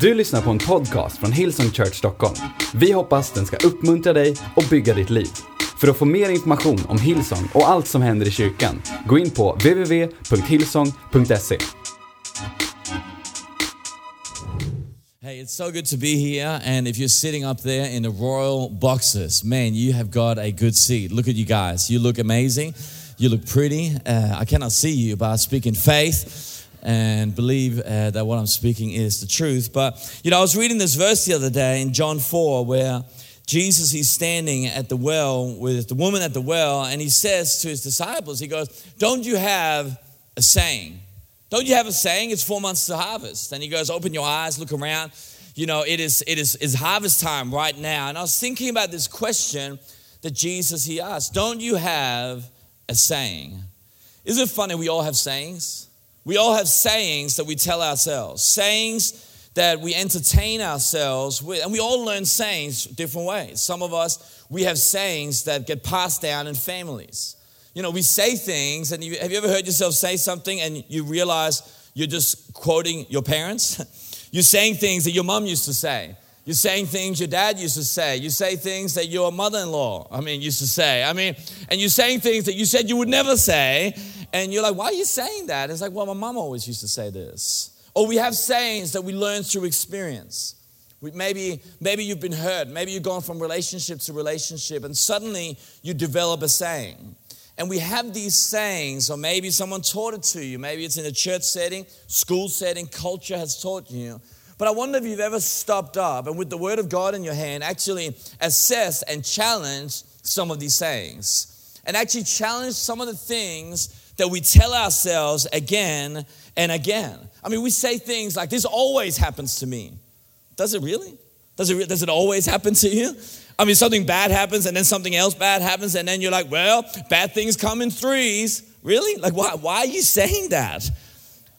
Du lyssnar på en podcast från Hillsong Church Stockholm. Vi hoppas den ska uppmuntra dig och bygga ditt liv. För att få mer information om Hillsong och allt som händer i kyrkan, gå in på www.hillsong.se. Hey, it's so good to be here. And if you're sitting up there in the royal boxes, man, you have got a good seat. Look at you guys. You look amazing. You look pretty. Uh, I cannot see you, but I speak in faith and believe uh, that what I'm speaking is the truth. But, you know, I was reading this verse the other day in John 4 where Jesus, he's standing at the well with the woman at the well, and he says to his disciples, he goes, Don't you have a saying? Don't you have a saying? It's four months to harvest. And he goes, Open your eyes, look around. You know, it is it is harvest time right now. And I was thinking about this question that Jesus he asked, Don't you have a saying? Isn't it funny we all have sayings? We all have sayings that we tell ourselves, sayings that we entertain ourselves with, and we all learn sayings different ways. Some of us, we have sayings that get passed down in families. You know, we say things, and you, have you ever heard yourself say something and you realize you're just quoting your parents? you're saying things that your mom used to say. You're saying things your dad used to say. You say things that your mother in law, I mean, used to say. I mean, and you're saying things that you said you would never say. And you're like, why are you saying that? It's like, well, my mom always used to say this. Or we have sayings that we learn through experience. We, maybe, maybe you've been hurt. Maybe you've gone from relationship to relationship, and suddenly you develop a saying. And we have these sayings, or maybe someone taught it to you. Maybe it's in a church setting, school setting, culture has taught you. But I wonder if you've ever stopped up and with the Word of God in your hand, actually assessed and challenged some of these sayings. And actually challenged some of the things that we tell ourselves again and again. I mean, we say things like, This always happens to me. Does it really? Does it, does it always happen to you? I mean, something bad happens and then something else bad happens, and then you're like, Well, bad things come in threes. Really? Like, why, why are you saying that?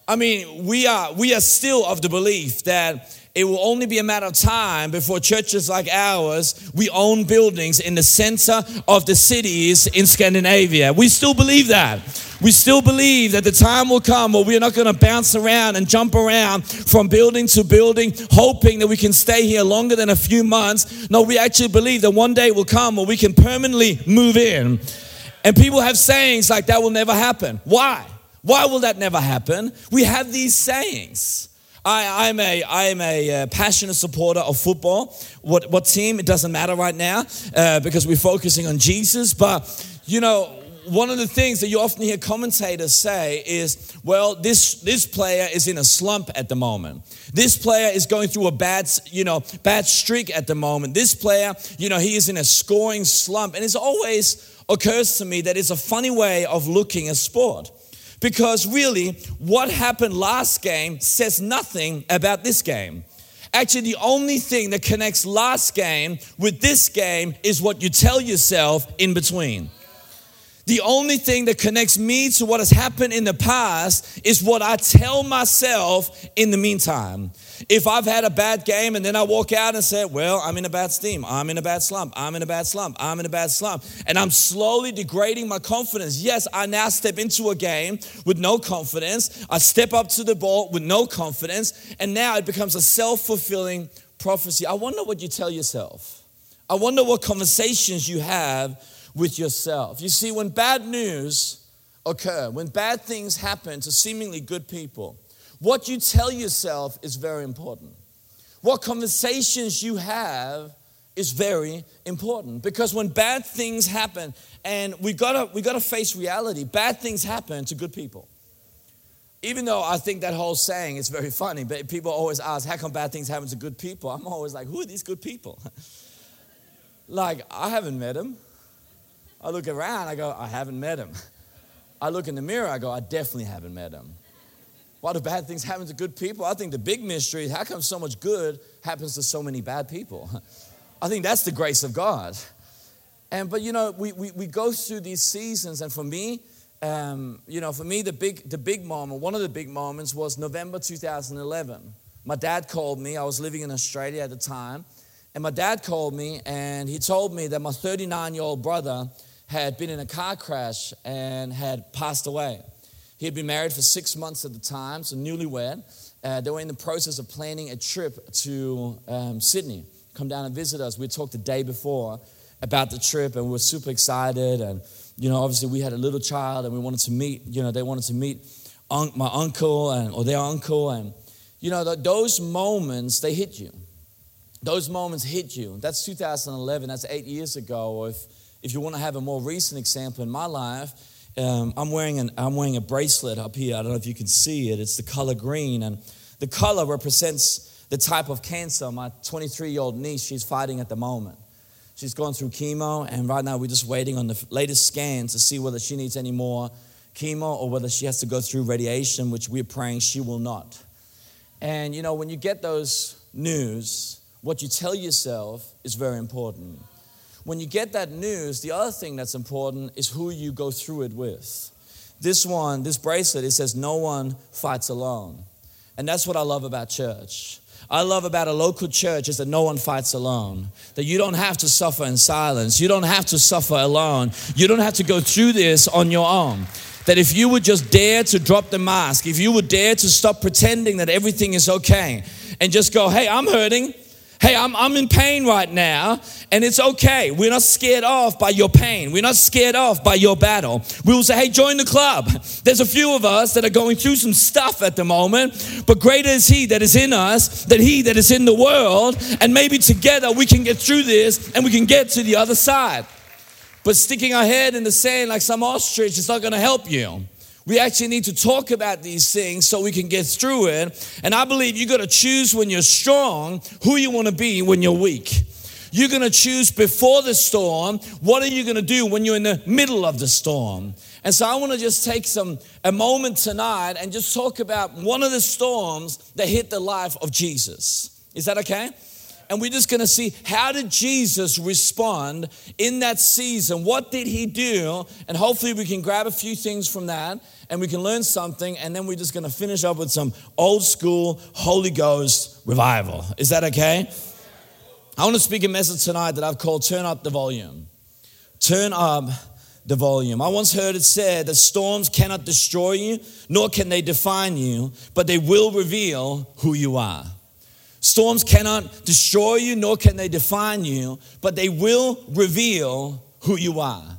I mean, we are, we are still of the belief that it will only be a matter of time before churches like ours, we own buildings in the center of the cities in Scandinavia. We still believe that. We still believe that the time will come where we're not going to bounce around and jump around from building to building, hoping that we can stay here longer than a few months. No, we actually believe that one day will come where we can permanently move in. And people have sayings like that will never happen. Why? Why will that never happen? We have these sayings. I, am a, I'm a uh, passionate supporter of football. What, what team? It doesn't matter right now uh, because we're focusing on Jesus. But, you know, one of the things that you often hear commentators say is, well, this, this player is in a slump at the moment. This player is going through a bad, you know, bad streak at the moment. This player, you know, he is in a scoring slump. And it always occurs to me that it's a funny way of looking at sport. Because really, what happened last game says nothing about this game. Actually, the only thing that connects last game with this game is what you tell yourself in between. The only thing that connects me to what has happened in the past is what I tell myself in the meantime. If I've had a bad game and then I walk out and say, Well, I'm in a bad steam, I'm in a bad slump, I'm in a bad slump, I'm in a bad slump, and I'm slowly degrading my confidence. Yes, I now step into a game with no confidence. I step up to the ball with no confidence, and now it becomes a self fulfilling prophecy. I wonder what you tell yourself. I wonder what conversations you have with yourself. You see, when bad news occur, when bad things happen to seemingly good people, what you tell yourself is very important. What conversations you have is very important because when bad things happen, and we gotta, we gotta face reality, bad things happen to good people. Even though I think that whole saying is very funny, but people always ask, how come bad things happen to good people? I'm always like, who are these good people? like, I haven't met them. I look around, I go, I haven't met him. I look in the mirror, I go, I definitely haven't met him. Why do bad things happen to good people? I think the big mystery is how come so much good happens to so many bad people? I think that's the grace of God. And but you know, we, we, we go through these seasons, and for me, um, you know, for me, the big the big moment, one of the big moments was November 2011. My dad called me. I was living in Australia at the time, and my dad called me and he told me that my 39 year old brother had been in a car crash and had passed away. He had been married for six months at the time, so newlywed. uh, they were in the process of planning a trip to um, Sydney. Come down and visit us. We talked the day before about the trip, and we were super excited. And you know, obviously, we had a little child, and we wanted to meet. You know, they wanted to meet un- my uncle and or their uncle, and you know, th- those moments they hit you. Those moments hit you. That's 2011. That's eight years ago. If if you want to have a more recent example in my life, um, I'm wearing an I'm wearing a bracelet up here. I don't know if you can see it. It's the color green, and the color represents the type of cancer my 23 year old niece she's fighting at the moment. She's going through chemo, and right now we're just waiting on the latest scan to see whether she needs any more chemo or whether she has to go through radiation, which we're praying she will not. And you know, when you get those news, what you tell yourself is very important. When you get that news, the other thing that's important is who you go through it with. This one, this bracelet, it says, No one fights alone. And that's what I love about church. I love about a local church is that no one fights alone. That you don't have to suffer in silence. You don't have to suffer alone. You don't have to go through this on your own. That if you would just dare to drop the mask, if you would dare to stop pretending that everything is okay and just go, hey, I'm hurting. Hey, I'm, I'm in pain right now, and it's okay. We're not scared off by your pain. We're not scared off by your battle. We will say, hey, join the club. There's a few of us that are going through some stuff at the moment, but greater is He that is in us than He that is in the world. And maybe together we can get through this and we can get to the other side. But sticking our head in the sand like some ostrich is not going to help you. We actually need to talk about these things so we can get through it. And I believe you got to choose when you're strong who you want to be when you're weak. You're going to choose before the storm. What are you going to do when you're in the middle of the storm? And so I want to just take some a moment tonight and just talk about one of the storms that hit the life of Jesus. Is that okay? and we're just going to see how did Jesus respond in that season? What did he do? And hopefully we can grab a few things from that and we can learn something and then we're just going to finish up with some old school Holy Ghost revival. Is that okay? I want to speak a message tonight that I've called Turn Up the Volume. Turn up the volume. I once heard it said that storms cannot destroy you, nor can they define you, but they will reveal who you are. Storms cannot destroy you, nor can they define you, but they will reveal who you are.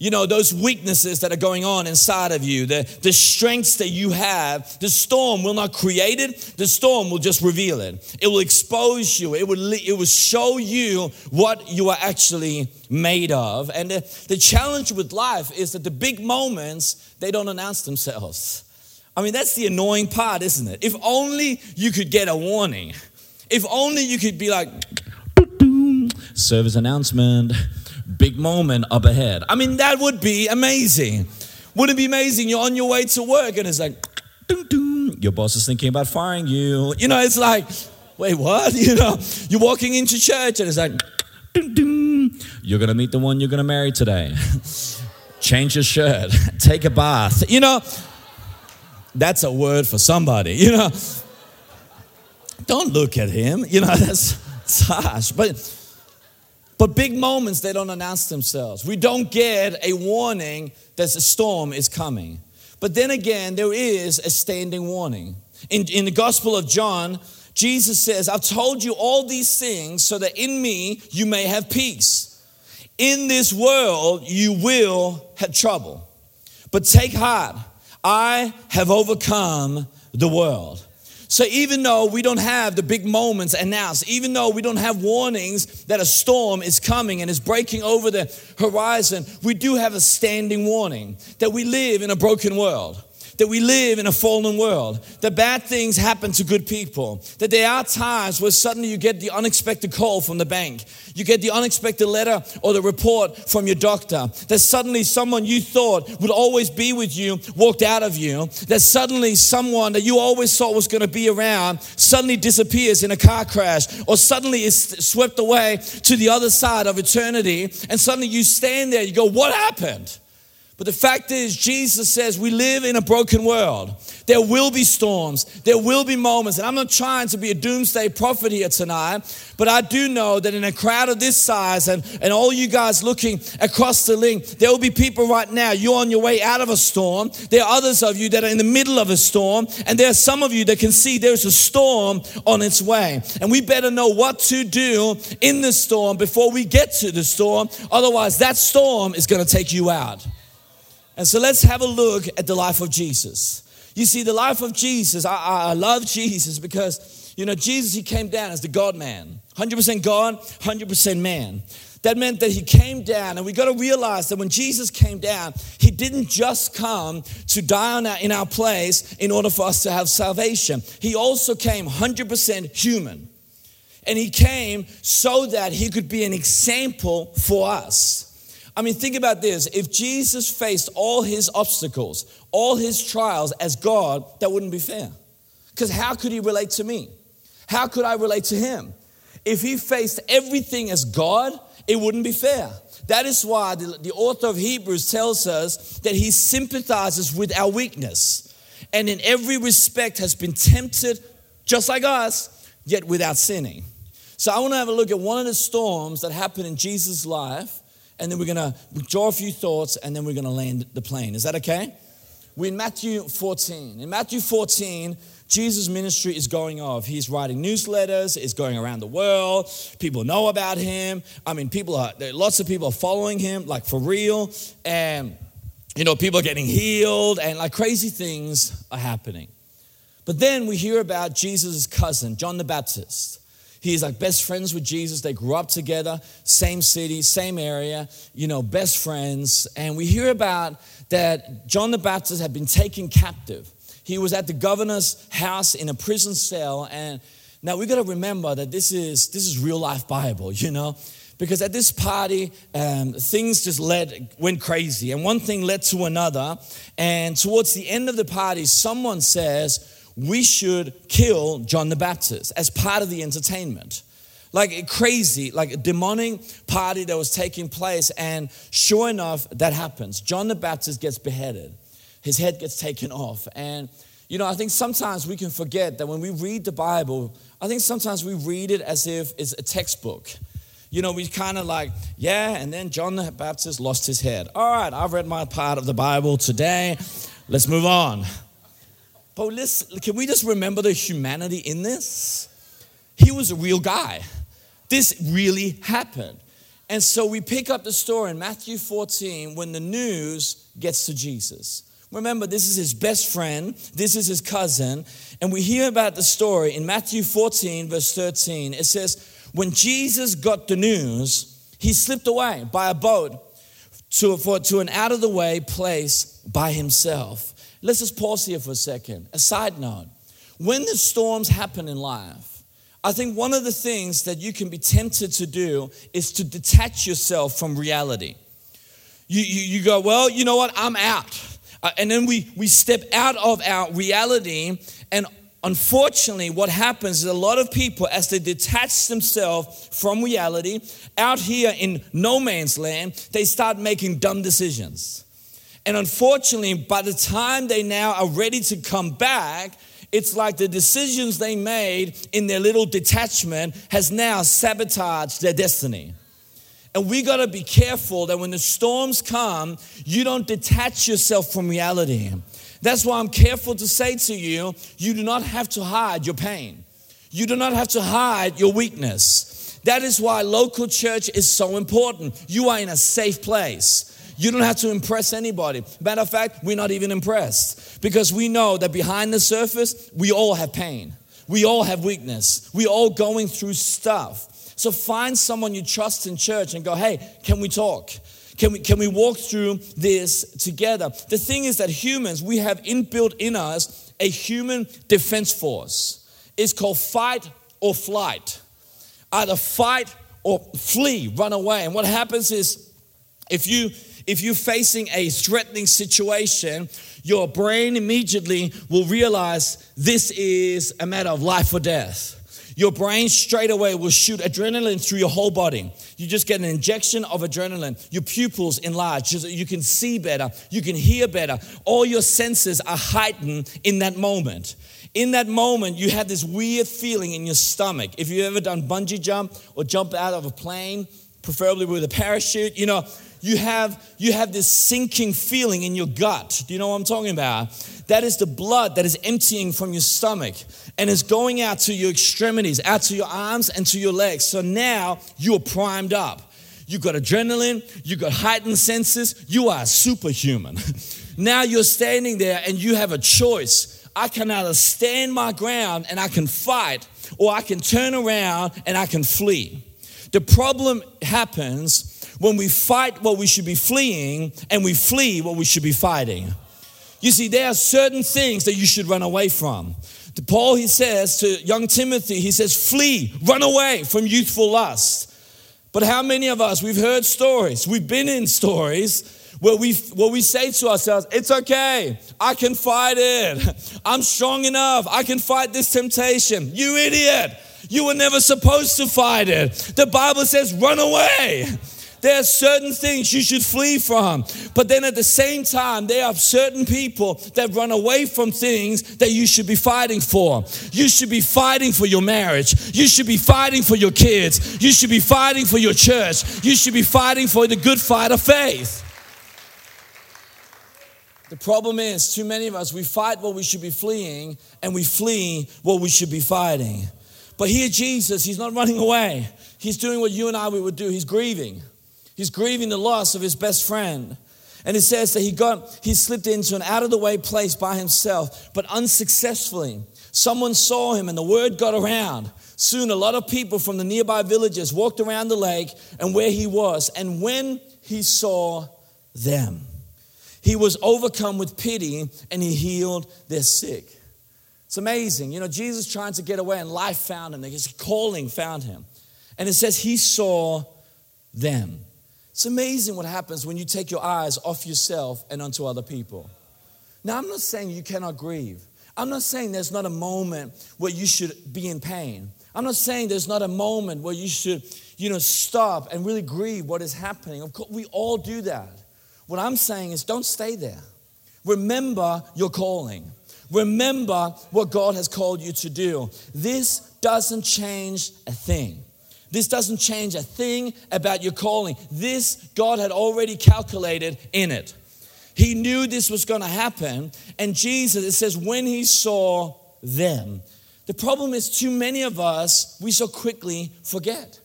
You know, those weaknesses that are going on inside of you, the, the strengths that you have, the storm will not create it, the storm will just reveal it. It will expose you, it will, it will show you what you are actually made of. And the, the challenge with life is that the big moments, they don't announce themselves. I mean, that's the annoying part, isn't it? If only you could get a warning. If only you could be like, service announcement, big moment up ahead. I mean, that would be amazing. Wouldn't it be amazing? You're on your way to work and it's like, your boss is thinking about firing you. You know, it's like, wait, what? You know, you're walking into church and it's like, you're gonna meet the one you're gonna marry today. Change your shirt, take a bath. You know, that's a word for somebody, you know don't look at him. You know, that's, that's harsh. But, but big moments, they don't announce themselves. We don't get a warning that a storm is coming. But then again, there is a standing warning. In, in the Gospel of John, Jesus says, I've told you all these things so that in me you may have peace. In this world you will have trouble. But take heart, I have overcome the world. So even though we don't have the big moments announced, even though we don't have warnings that a storm is coming and is breaking over the horizon, we do have a standing warning that we live in a broken world that we live in a fallen world, that bad things happen to good people, that there are times where suddenly you get the unexpected call from the bank, you get the unexpected letter or the report from your doctor, that suddenly someone you thought would always be with you walked out of you, that suddenly someone that you always thought was going to be around suddenly disappears in a car crash or suddenly is swept away to the other side of eternity, and suddenly you stand there, you go, What happened? But the fact is, Jesus says we live in a broken world. There will be storms, there will be moments. And I'm not trying to be a doomsday prophet here tonight, but I do know that in a crowd of this size and, and all you guys looking across the link, there will be people right now, you're on your way out of a storm. There are others of you that are in the middle of a storm. And there are some of you that can see there's a storm on its way. And we better know what to do in the storm before we get to the storm. Otherwise, that storm is going to take you out. And so let's have a look at the life of Jesus. You see, the life of Jesus, I, I love Jesus because, you know, Jesus, he came down as the God man 100% God, 100% man. That meant that he came down, and we got to realize that when Jesus came down, he didn't just come to die our, in our place in order for us to have salvation. He also came 100% human. And he came so that he could be an example for us. I mean, think about this. If Jesus faced all his obstacles, all his trials as God, that wouldn't be fair. Because how could he relate to me? How could I relate to him? If he faced everything as God, it wouldn't be fair. That is why the, the author of Hebrews tells us that he sympathizes with our weakness and in every respect has been tempted just like us, yet without sinning. So I want to have a look at one of the storms that happened in Jesus' life and then we're going to draw a few thoughts, and then we're going to land the plane. Is that okay? We're in Matthew 14. In Matthew 14, Jesus' ministry is going off. He's writing newsletters, it's going around the world. People know about him. I mean, people are, lots of people are following him, like for real. And, you know, people are getting healed, and like crazy things are happening. But then we hear about Jesus' cousin, John the Baptist. He's like best friends with Jesus. They grew up together, same city, same area, you know, best friends. And we hear about that John the Baptist had been taken captive. He was at the governor's house in a prison cell. And now we got to remember that this is this is real life Bible, you know, because at this party um, things just led went crazy, and one thing led to another. And towards the end of the party, someone says we should kill John the Baptist as part of the entertainment. Like a crazy, like a demonic party that was taking place. And sure enough, that happens. John the Baptist gets beheaded, his head gets taken off. And, you know, I think sometimes we can forget that when we read the Bible, I think sometimes we read it as if it's a textbook. You know, we kind of like, yeah, and then John the Baptist lost his head. All right, I've read my part of the Bible today. Let's move on. But listen, can we just remember the humanity in this? He was a real guy. This really happened. And so we pick up the story in Matthew 14 when the news gets to Jesus. Remember, this is his best friend, this is his cousin, and we hear about the story in Matthew 14, verse 13. It says, When Jesus got the news, he slipped away by a boat to, for, to an out of the way place by himself. Let's just pause here for a second. A side note when the storms happen in life, I think one of the things that you can be tempted to do is to detach yourself from reality. You, you, you go, well, you know what, I'm out. Uh, and then we, we step out of our reality. And unfortunately, what happens is a lot of people, as they detach themselves from reality, out here in no man's land, they start making dumb decisions. And unfortunately, by the time they now are ready to come back, it's like the decisions they made in their little detachment has now sabotaged their destiny. And we got to be careful that when the storms come, you don't detach yourself from reality. That's why I'm careful to say to you, you do not have to hide your pain. You do not have to hide your weakness. That is why local church is so important. You are in a safe place. You don't have to impress anybody. Matter of fact, we're not even impressed because we know that behind the surface, we all have pain. We all have weakness. We all going through stuff. So find someone you trust in church and go, hey, can we talk? Can we, can we walk through this together? The thing is that humans, we have inbuilt in us a human defense force. It's called fight or flight. Either fight or flee, run away. And what happens is if you if you're facing a threatening situation, your brain immediately will realize this is a matter of life or death. your brain straight away will shoot adrenaline through your whole body. You just get an injection of adrenaline. Your pupils enlarge. You can see better. You can hear better. All your senses are heightened in that moment. In that moment, you have this weird feeling in your stomach. If you've ever done bungee jump or jump out of a plane, preferably with a parachute, you know, you have you have this sinking feeling in your gut. Do you know what I'm talking about? That is the blood that is emptying from your stomach and is going out to your extremities, out to your arms and to your legs. So now you're primed up. You've got adrenaline, You've got heightened senses, you are superhuman. now you're standing there and you have a choice. I can either stand my ground and I can fight, or I can turn around and I can flee. The problem happens when we fight what we should be fleeing and we flee what we should be fighting. You see, there are certain things that you should run away from. To Paul, he says to young Timothy, he says, flee, run away from youthful lust. But how many of us, we've heard stories, we've been in stories where we, where we say to ourselves, it's okay, I can fight it. I'm strong enough, I can fight this temptation. You idiot, you were never supposed to fight it. The Bible says, run away. There are certain things you should flee from. But then at the same time, there are certain people that run away from things that you should be fighting for. You should be fighting for your marriage. You should be fighting for your kids. You should be fighting for your church. You should be fighting for the good fight of faith. The problem is, too many of us, we fight what we should be fleeing and we flee what we should be fighting. But here, Jesus, he's not running away. He's doing what you and I we would do. He's grieving. He's grieving the loss of his best friend. And it says that he got, he slipped into an out of the way place by himself, but unsuccessfully. Someone saw him and the word got around. Soon, a lot of people from the nearby villages walked around the lake and where he was. And when he saw them, he was overcome with pity and he healed their sick. It's amazing. You know, Jesus trying to get away and life found him. His calling found him. And it says he saw them. It's amazing what happens when you take your eyes off yourself and onto other people. Now, I'm not saying you cannot grieve. I'm not saying there's not a moment where you should be in pain. I'm not saying there's not a moment where you should, you know, stop and really grieve what is happening. Of course, we all do that. What I'm saying is don't stay there. Remember your calling. Remember what God has called you to do. This doesn't change a thing. This doesn't change a thing about your calling. This God had already calculated in it. He knew this was going to happen. And Jesus, it says, when he saw them. The problem is, too many of us, we so quickly forget.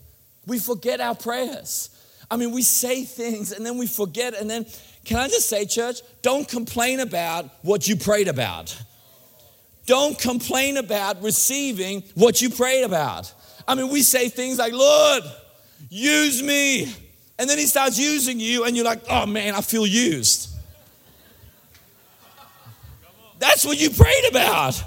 We forget our prayers. I mean, we say things and then we forget. And then, can I just say, church, don't complain about what you prayed about. Don't complain about receiving what you prayed about. I mean, we say things like, Lord, use me. And then he starts using you, and you're like, oh man, I feel used. That's what you prayed about.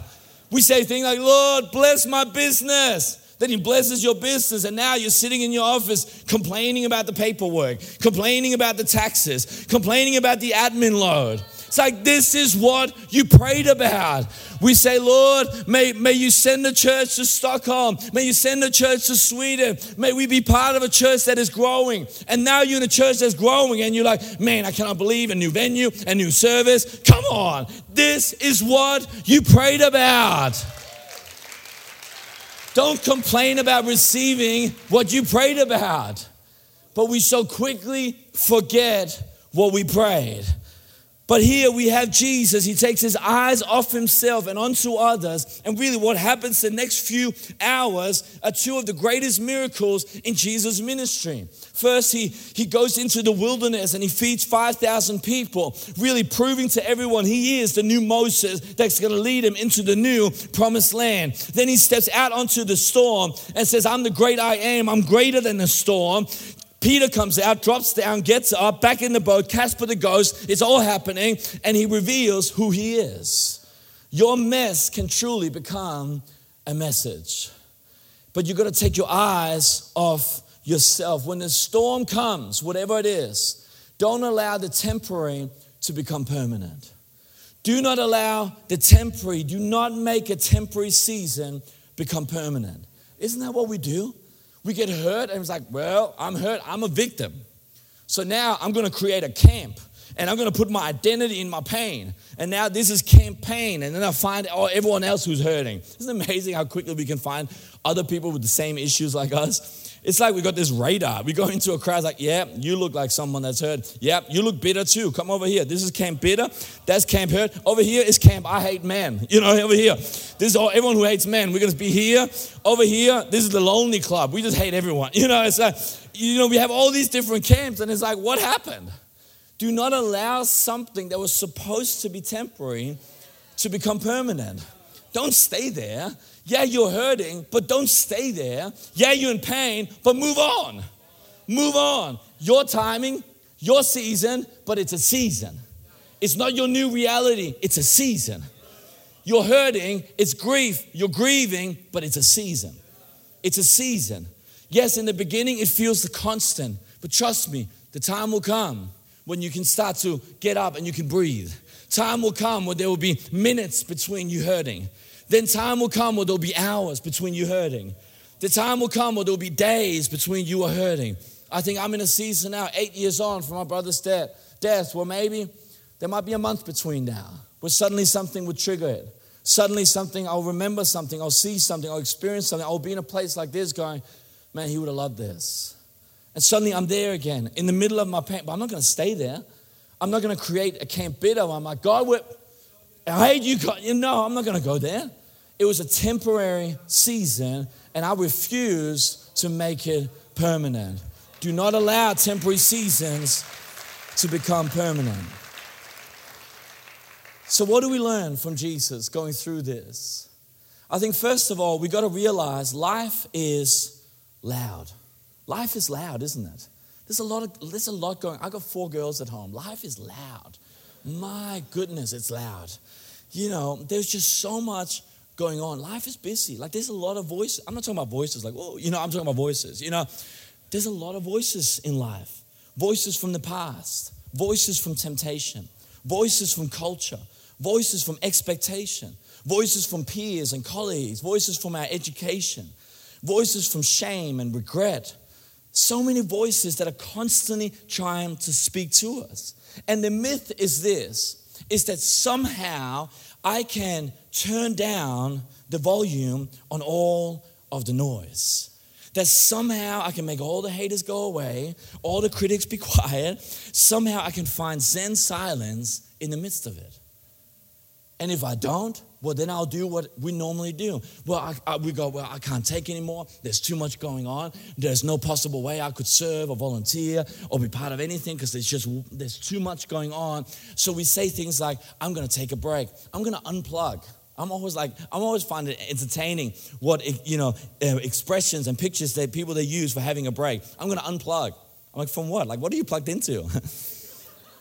We say things like, Lord, bless my business. Then he blesses your business, and now you're sitting in your office complaining about the paperwork, complaining about the taxes, complaining about the admin load. It's like this is what you prayed about. We say, Lord, may, may you send the church to Stockholm. May you send the church to Sweden. May we be part of a church that is growing. And now you're in a church that's growing, and you're like, man, I cannot believe a new venue, a new service. Come on. This is what you prayed about. Don't complain about receiving what you prayed about. But we so quickly forget what we prayed. But here we have Jesus. He takes his eyes off himself and onto others. And really, what happens the next few hours are two of the greatest miracles in Jesus' ministry. First, he, he goes into the wilderness and he feeds 5,000 people, really proving to everyone he is the new Moses that's going to lead him into the new promised land. Then he steps out onto the storm and says, I'm the great I am. I'm greater than the storm. Peter comes out, drops down, gets up, back in the boat. Casper the ghost, it's all happening, and he reveals who he is. Your mess can truly become a message. But you've got to take your eyes off yourself. When the storm comes, whatever it is, don't allow the temporary to become permanent. Do not allow the temporary, do not make a temporary season become permanent. Isn't that what we do? We get hurt and it's like, well, I'm hurt, I'm a victim. So now I'm gonna create a camp and I'm gonna put my identity in my pain. And now this is campaign, and then I find oh, everyone else who's hurting. Isn't amazing how quickly we can find other people with the same issues like us? It's like we got this radar. We go into a crowd like, yeah, you look like someone that's hurt. Yeah, you look bitter too. Come over here. This is Camp Bitter. That's Camp Hurt. Over here is Camp I Hate Men. You know, over here. This is all everyone who hates men. We're gonna be here. Over here, this is the Lonely Club. We just hate everyone. You know, it's like, you know, we have all these different camps, and it's like, what happened? Do not allow something that was supposed to be temporary to become permanent. Don't stay there. Yeah, you're hurting, but don't stay there. Yeah, you're in pain, but move on. Move on. Your timing, your season, but it's a season. It's not your new reality, it's a season. You're hurting, it's grief, you're grieving, but it's a season. It's a season. Yes, in the beginning it feels the constant, but trust me, the time will come when you can start to get up and you can breathe. Time will come when there will be minutes between you hurting. Then time will come where there'll be hours between you hurting. The time will come where there'll be days between you are hurting. I think I'm in a season now, eight years on from my brother's death, death where maybe there might be a month between now, where suddenly something would trigger it. Suddenly something, I'll remember something, I'll see something, I'll experience something, I'll be in a place like this going, man, he would have loved this. And suddenly I'm there again in the middle of my pain, but I'm not going to stay there. I'm not going to create a camp bitter. I'm like, God, I hate you. God. You know, I'm not going to go there. It was a temporary season, and I refuse to make it permanent. Do not allow temporary seasons to become permanent. So, what do we learn from Jesus going through this? I think, first of all, we got to realize life is loud. Life is loud, isn't it? There's a lot of there's a lot going. I got four girls at home. Life is loud. My goodness, it's loud. You know, there's just so much going on. Life is busy. Like there's a lot of voices. I'm not talking about voices like, oh, you know, I'm talking about voices. You know, there's a lot of voices in life. Voices from the past, voices from temptation, voices from culture, voices from expectation, voices from peers and colleagues, voices from our education, voices from shame and regret, so many voices that are constantly trying to speak to us. And the myth is this is that somehow I can turn down the volume on all of the noise. That somehow I can make all the haters go away, all the critics be quiet. Somehow I can find Zen silence in the midst of it. And if I don't, well, then I'll do what we normally do. Well, I, I, we go, well, I can't take anymore. There's too much going on. There's no possible way I could serve or volunteer or be part of anything because there's just there's too much going on. So we say things like, I'm going to take a break. I'm going to unplug. I'm always like, I'm always finding it entertaining what you know uh, expressions and pictures that people they use for having a break. I'm going to unplug. I'm like, from what? Like, what are you plugged into?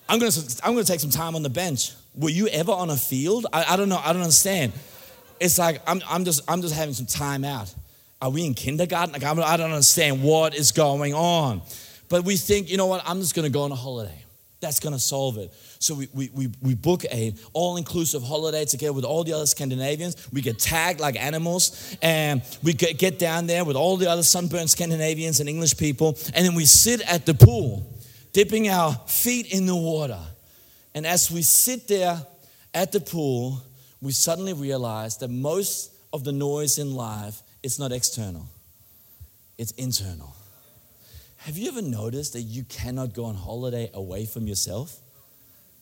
I'm going to I'm going to take some time on the bench. Were you ever on a field? I, I don't know. I don't understand. It's like I'm, I'm, just, I'm just having some time out. Are we in kindergarten? Like, I'm, I don't understand what is going on. But we think, you know what? I'm just going to go on a holiday. That's going to solve it. So we, we, we, we book a all-inclusive holiday together with all the other Scandinavians. We get tagged like animals, and we get, get down there with all the other sunburned Scandinavians and English people, and then we sit at the pool, dipping our feet in the water and as we sit there at the pool, we suddenly realize that most of the noise in life is not external, it's internal. Have you ever noticed that you cannot go on holiday away from yourself?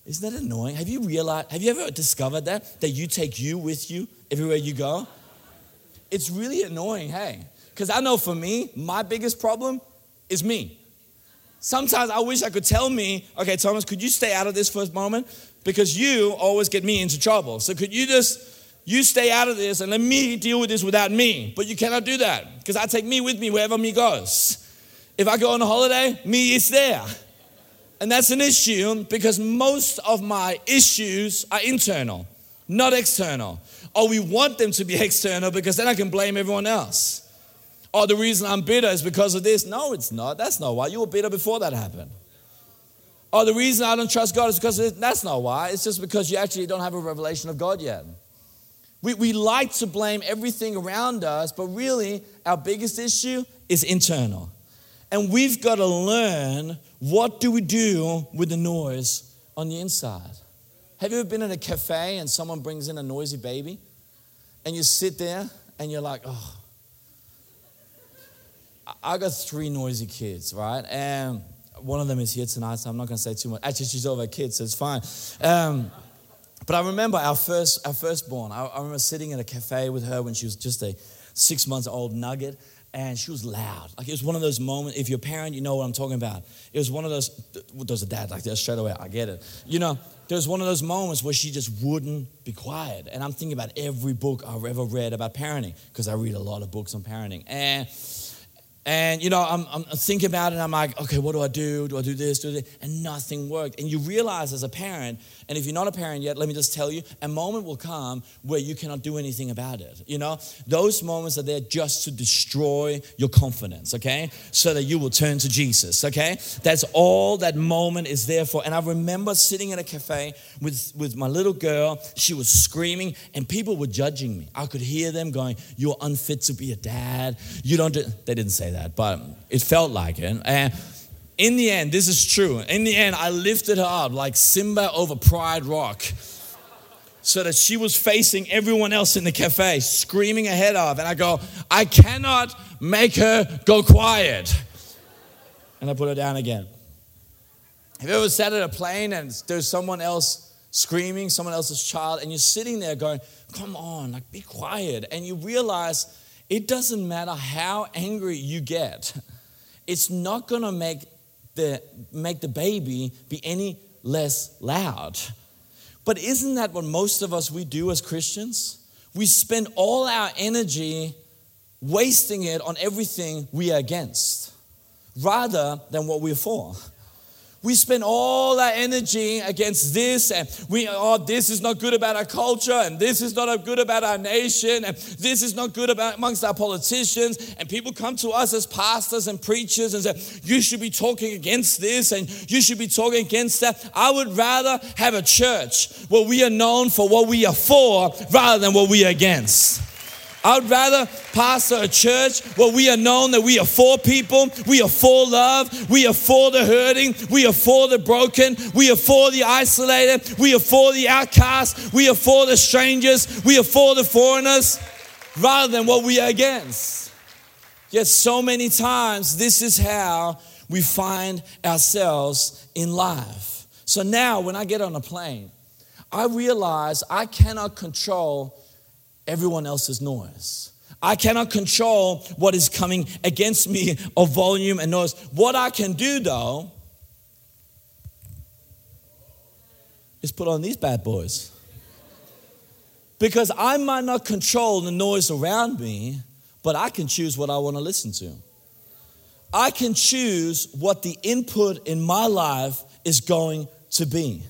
Isn't that annoying? Have you realized, have you ever discovered that? That you take you with you everywhere you go? It's really annoying, hey? Because I know for me, my biggest problem is me. Sometimes I wish I could tell me, okay, Thomas, could you stay out of this for a moment? Because you always get me into trouble. So could you just, you stay out of this and let me deal with this without me? But you cannot do that because I take me with me wherever me goes. If I go on a holiday, me is there. And that's an issue because most of my issues are internal, not external. Or we want them to be external because then I can blame everyone else oh, the reason I'm bitter is because of this. No, it's not. That's not why. You were bitter before that happened. Oh, the reason I don't trust God is because of this. That's not why. It's just because you actually don't have a revelation of God yet. We, we like to blame everything around us, but really, our biggest issue is internal. And we've got to learn what do we do with the noise on the inside. Have you ever been in a cafe and someone brings in a noisy baby? And you sit there and you're like, oh. I got three noisy kids, right? And one of them is here tonight, so I'm not going to say too much. Actually, she's over a kid, so it's fine. Um, but I remember our first, our firstborn. I, I remember sitting in a cafe with her when she was just a six months old nugget, and she was loud. Like it was one of those moments. If you're a parent, you know what I'm talking about. It was one of those. There's a dad like that straight away. I get it. You know, there was one of those moments where she just wouldn't be quiet. And I'm thinking about every book I've ever read about parenting because I read a lot of books on parenting. And and you know, I'm, I'm thinking about it, and I'm like, okay, what do I do? Do I do this? Do this? And nothing worked. And you realize as a parent, and if you're not a parent yet, let me just tell you, a moment will come where you cannot do anything about it. You know, those moments are there just to destroy your confidence, okay? So that you will turn to Jesus, okay? That's all that moment is there for. And I remember sitting in a cafe with, with my little girl. She was screaming, and people were judging me. I could hear them going, You're unfit to be a dad. You don't do, they didn't say that, but it felt like it. And in the end, this is true. In the end, I lifted her up like Simba over Pride Rock so that she was facing everyone else in the cafe, screaming ahead of. And I go, I cannot make her go quiet. And I put her down again. Have you ever sat at a plane and there's someone else screaming, someone else's child, and you're sitting there going, Come on, like be quiet. And you realize it doesn't matter how angry you get, it's not gonna make the, make the baby be any less loud. But isn't that what most of us we do as Christians? We spend all our energy wasting it on everything we are against rather than what we're for. We spend all our energy against this, and we, oh, this is not good about our culture, and this is not good about our nation, and this is not good about amongst our politicians. And people come to us as pastors and preachers and say, You should be talking against this, and you should be talking against that. I would rather have a church where we are known for what we are for rather than what we are against. I would rather pastor a church where we are known that we are for people, we are for love, we are for the hurting, we are for the broken, we are for the isolated, we are for the outcast, we are for the strangers, we are for the foreigners, rather than what we are against. Yet, so many times, this is how we find ourselves in life. So now, when I get on a plane, I realize I cannot control everyone else's noise. I cannot control what is coming against me of volume and noise. What I can do though is put on these bad boys. Because I might not control the noise around me, but I can choose what I want to listen to. I can choose what the input in my life is going to be.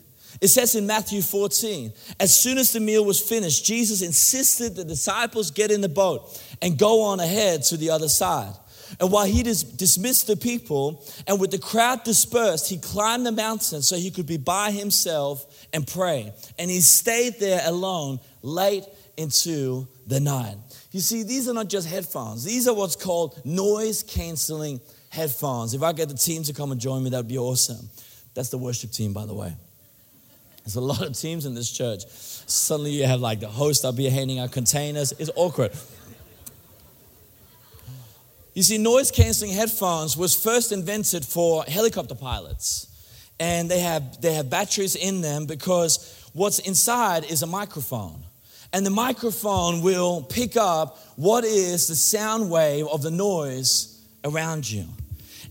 It says in Matthew 14, as soon as the meal was finished, Jesus insisted the disciples get in the boat and go on ahead to the other side. And while he dis- dismissed the people and with the crowd dispersed, he climbed the mountain so he could be by himself and pray. And he stayed there alone late into the night. You see, these are not just headphones, these are what's called noise canceling headphones. If I get the team to come and join me, that would be awesome. That's the worship team, by the way. There's a lot of teams in this church. Suddenly you have like the host up here handing out containers. It's awkward. You see, noise canceling headphones was first invented for helicopter pilots. And they have, they have batteries in them because what's inside is a microphone. And the microphone will pick up what is the sound wave of the noise around you.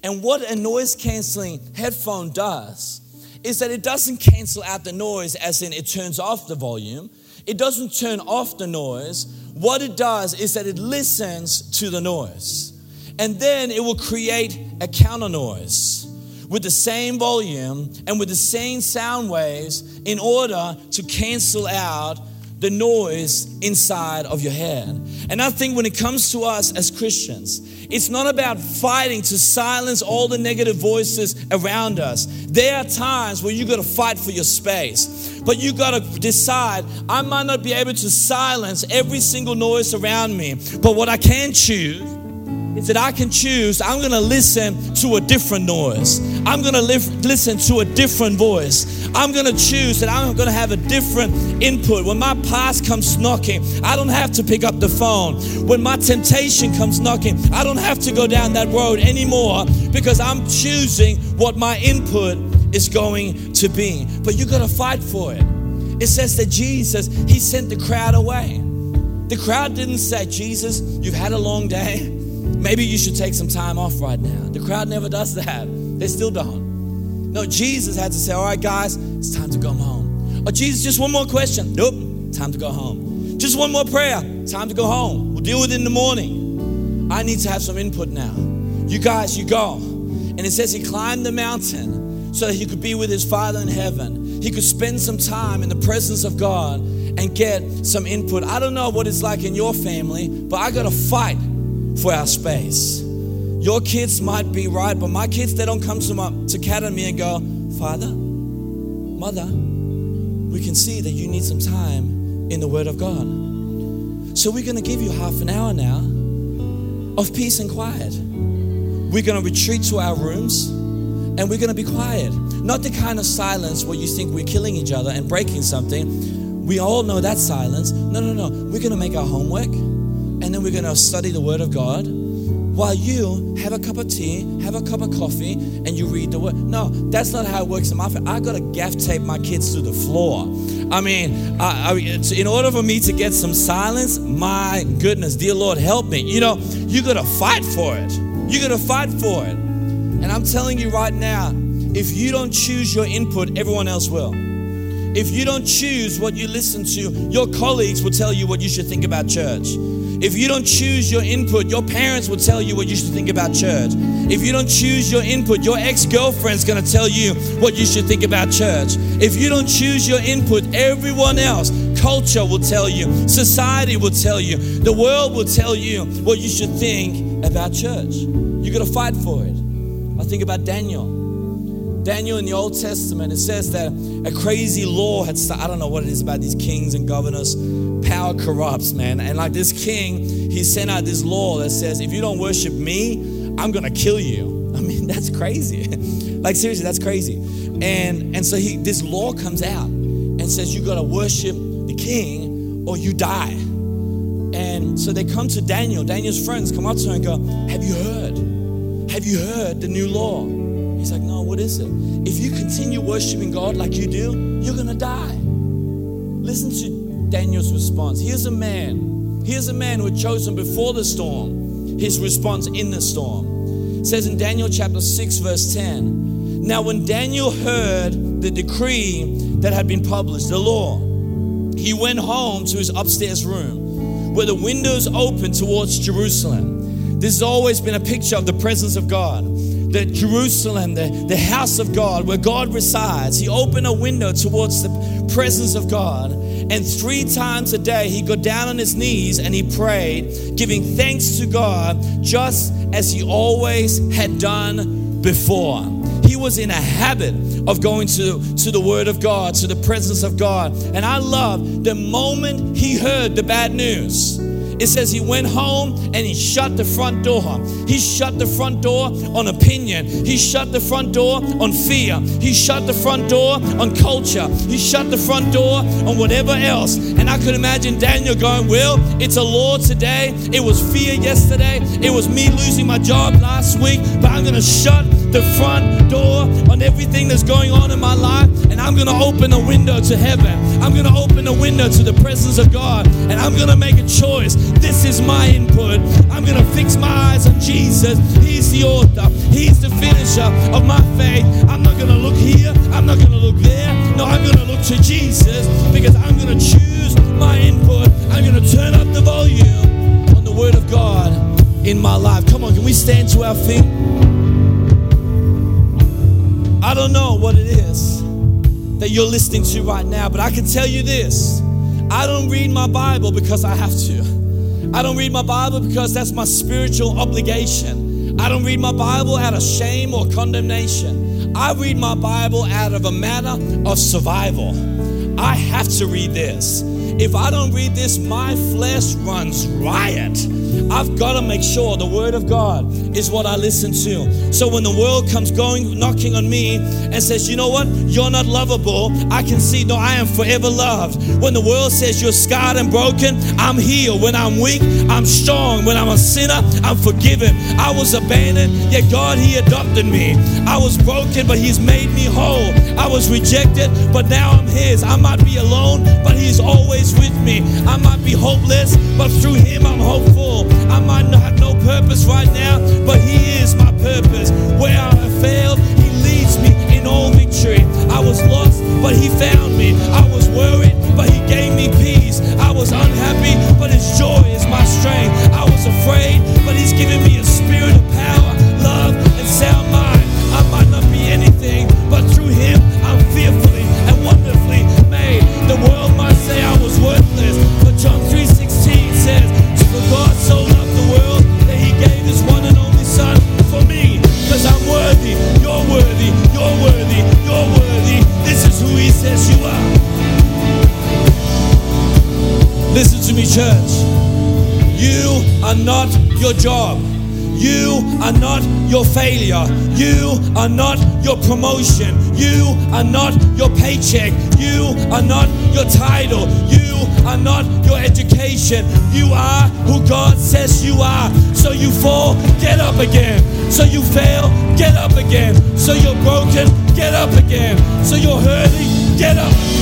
And what a noise canceling headphone does is that it doesn't cancel out the noise, as in it turns off the volume. It doesn't turn off the noise. What it does is that it listens to the noise. And then it will create a counter noise with the same volume and with the same sound waves in order to cancel out the noise inside of your head. And I think when it comes to us as Christians, it's not about fighting to silence all the negative voices around us. There are times where you got to fight for your space. But you got to decide I might not be able to silence every single noise around me, but what I can choose is that I can choose, I'm gonna listen to a different noise. I'm gonna live, listen to a different voice. I'm gonna choose that I'm gonna have a different input. When my past comes knocking, I don't have to pick up the phone. When my temptation comes knocking, I don't have to go down that road anymore because I'm choosing what my input is going to be. But you gotta fight for it. It says that Jesus, He sent the crowd away. The crowd didn't say, Jesus, you've had a long day. Maybe you should take some time off right now. The crowd never does that. They still don't. No, Jesus had to say, All right, guys, it's time to go home. Or Jesus, just one more question. Nope, time to go home. Just one more prayer. Time to go home. We'll deal with it in the morning. I need to have some input now. You guys, you go. And it says he climbed the mountain so that he could be with his Father in heaven. He could spend some time in the presence of God and get some input. I don't know what it's like in your family, but I got to fight for our space. Your kids might be right, but my kids, they don't come to, my, to Kat and me and go, Father, Mother, we can see that you need some time in the Word of God. So we're going to give you half an hour now of peace and quiet. We're going to retreat to our rooms and we're going to be quiet. Not the kind of silence where you think we're killing each other and breaking something. We all know that silence. No, no, no. We're going to make our homework and then we're going to study the Word of God while you have a cup of tea, have a cup of coffee, and you read the Word. No, that's not how it works in my family. I got to gaff tape my kids to the floor. I mean, I, I, in order for me to get some silence, my goodness, dear Lord, help me. You know, you got to fight for it. You got to fight for it. And I'm telling you right now, if you don't choose your input, everyone else will. If you don't choose what you listen to, your colleagues will tell you what you should think about church. If you don't choose your input, your parents will tell you what you should think about church. If you don't choose your input, your ex girlfriend's gonna tell you what you should think about church. If you don't choose your input, everyone else, culture will tell you, society will tell you, the world will tell you what you should think about church. You gotta fight for it. I think about Daniel. Daniel in the Old Testament, it says that a crazy law had started. I don't know what it is about these kings and governors. Power corrupts, man. And like this king, he sent out this law that says, if you don't worship me, I'm gonna kill you. I mean, that's crazy. like seriously, that's crazy. And and so he this law comes out and says you gotta worship the king or you die. And so they come to Daniel. Daniel's friends come up to him and go, Have you heard? Have you heard the new law? He's like, No, what is it? If you continue worshiping God like you do, you're gonna die. Listen to Daniel's response. Here's a man. Here's a man who had chosen before the storm. His response in the storm. It says in Daniel chapter 6, verse 10. Now, when Daniel heard the decree that had been published, the law, he went home to his upstairs room where the windows opened towards Jerusalem. This has always been a picture of the presence of God the Jerusalem, the, the house of God, where God resides. He opened a window towards the presence of God. And three times a day, he got down on his knees and he prayed, giving thanks to God, just as he always had done before. He was in a habit of going to, to the Word of God, to the presence of God. And I love the moment he heard the bad news it says he went home and he shut the front door. He shut the front door on opinion. He shut the front door on fear. He shut the front door on culture. He shut the front door on whatever else. And I could imagine Daniel going, Well, it's a law today. It was fear yesterday. It was me losing my job last week. But I'm going to shut the front door on everything that's going on in my life. And I'm going to open a window to heaven. I'm going to open a window to the presence of God. And I'm going to make a choice this is my input. I'm going to fix my eyes on Jesus. He's the author, He's the finisher of my faith. I'm not going to look here, I'm not going to look there. No, I'm going to look to Jesus because I'm going to choose my input. I'm going to turn up the volume on the Word of God in my life. Come on, can we stand to our feet? I don't know what it is that you're listening to right now, but I can tell you this. I don't read my Bible because I have to. I don't read my Bible because that's my spiritual obligation. I don't read my Bible out of shame or condemnation. I read my Bible out of a matter of survival. I have to read this. If I don't read this, my flesh runs riot. I've got to make sure the Word of God is what I listen to. So when the world comes going, knocking on me and says, you know what, you're not lovable, I can see, no, I am forever loved. When the world says you're scarred and broken, I'm healed. When I'm weak, I'm strong. When I'm a sinner, I'm forgiven. I was abandoned, yet God, He adopted me. I was broken, but He's made me whole. I was rejected, but now I'm His. I might be alone, but He's always with me. I might be hopeless, but through Him I'm hopeful. I might not have no purpose right now, but He is my purpose. Where I have failed, He leads me in all victory. I was lost, but He found me. I was worried, but He gave me peace. I was unhappy, but His joy is my strength. I was afraid, but He's given me a are not your job. You are not your failure. You are not your promotion. You are not your paycheck. You are not your title. You are not your education. You are who God says you are. So you fall, get up again. So you fail, get up again. So you're broken, get up again. So you're hurting, get up.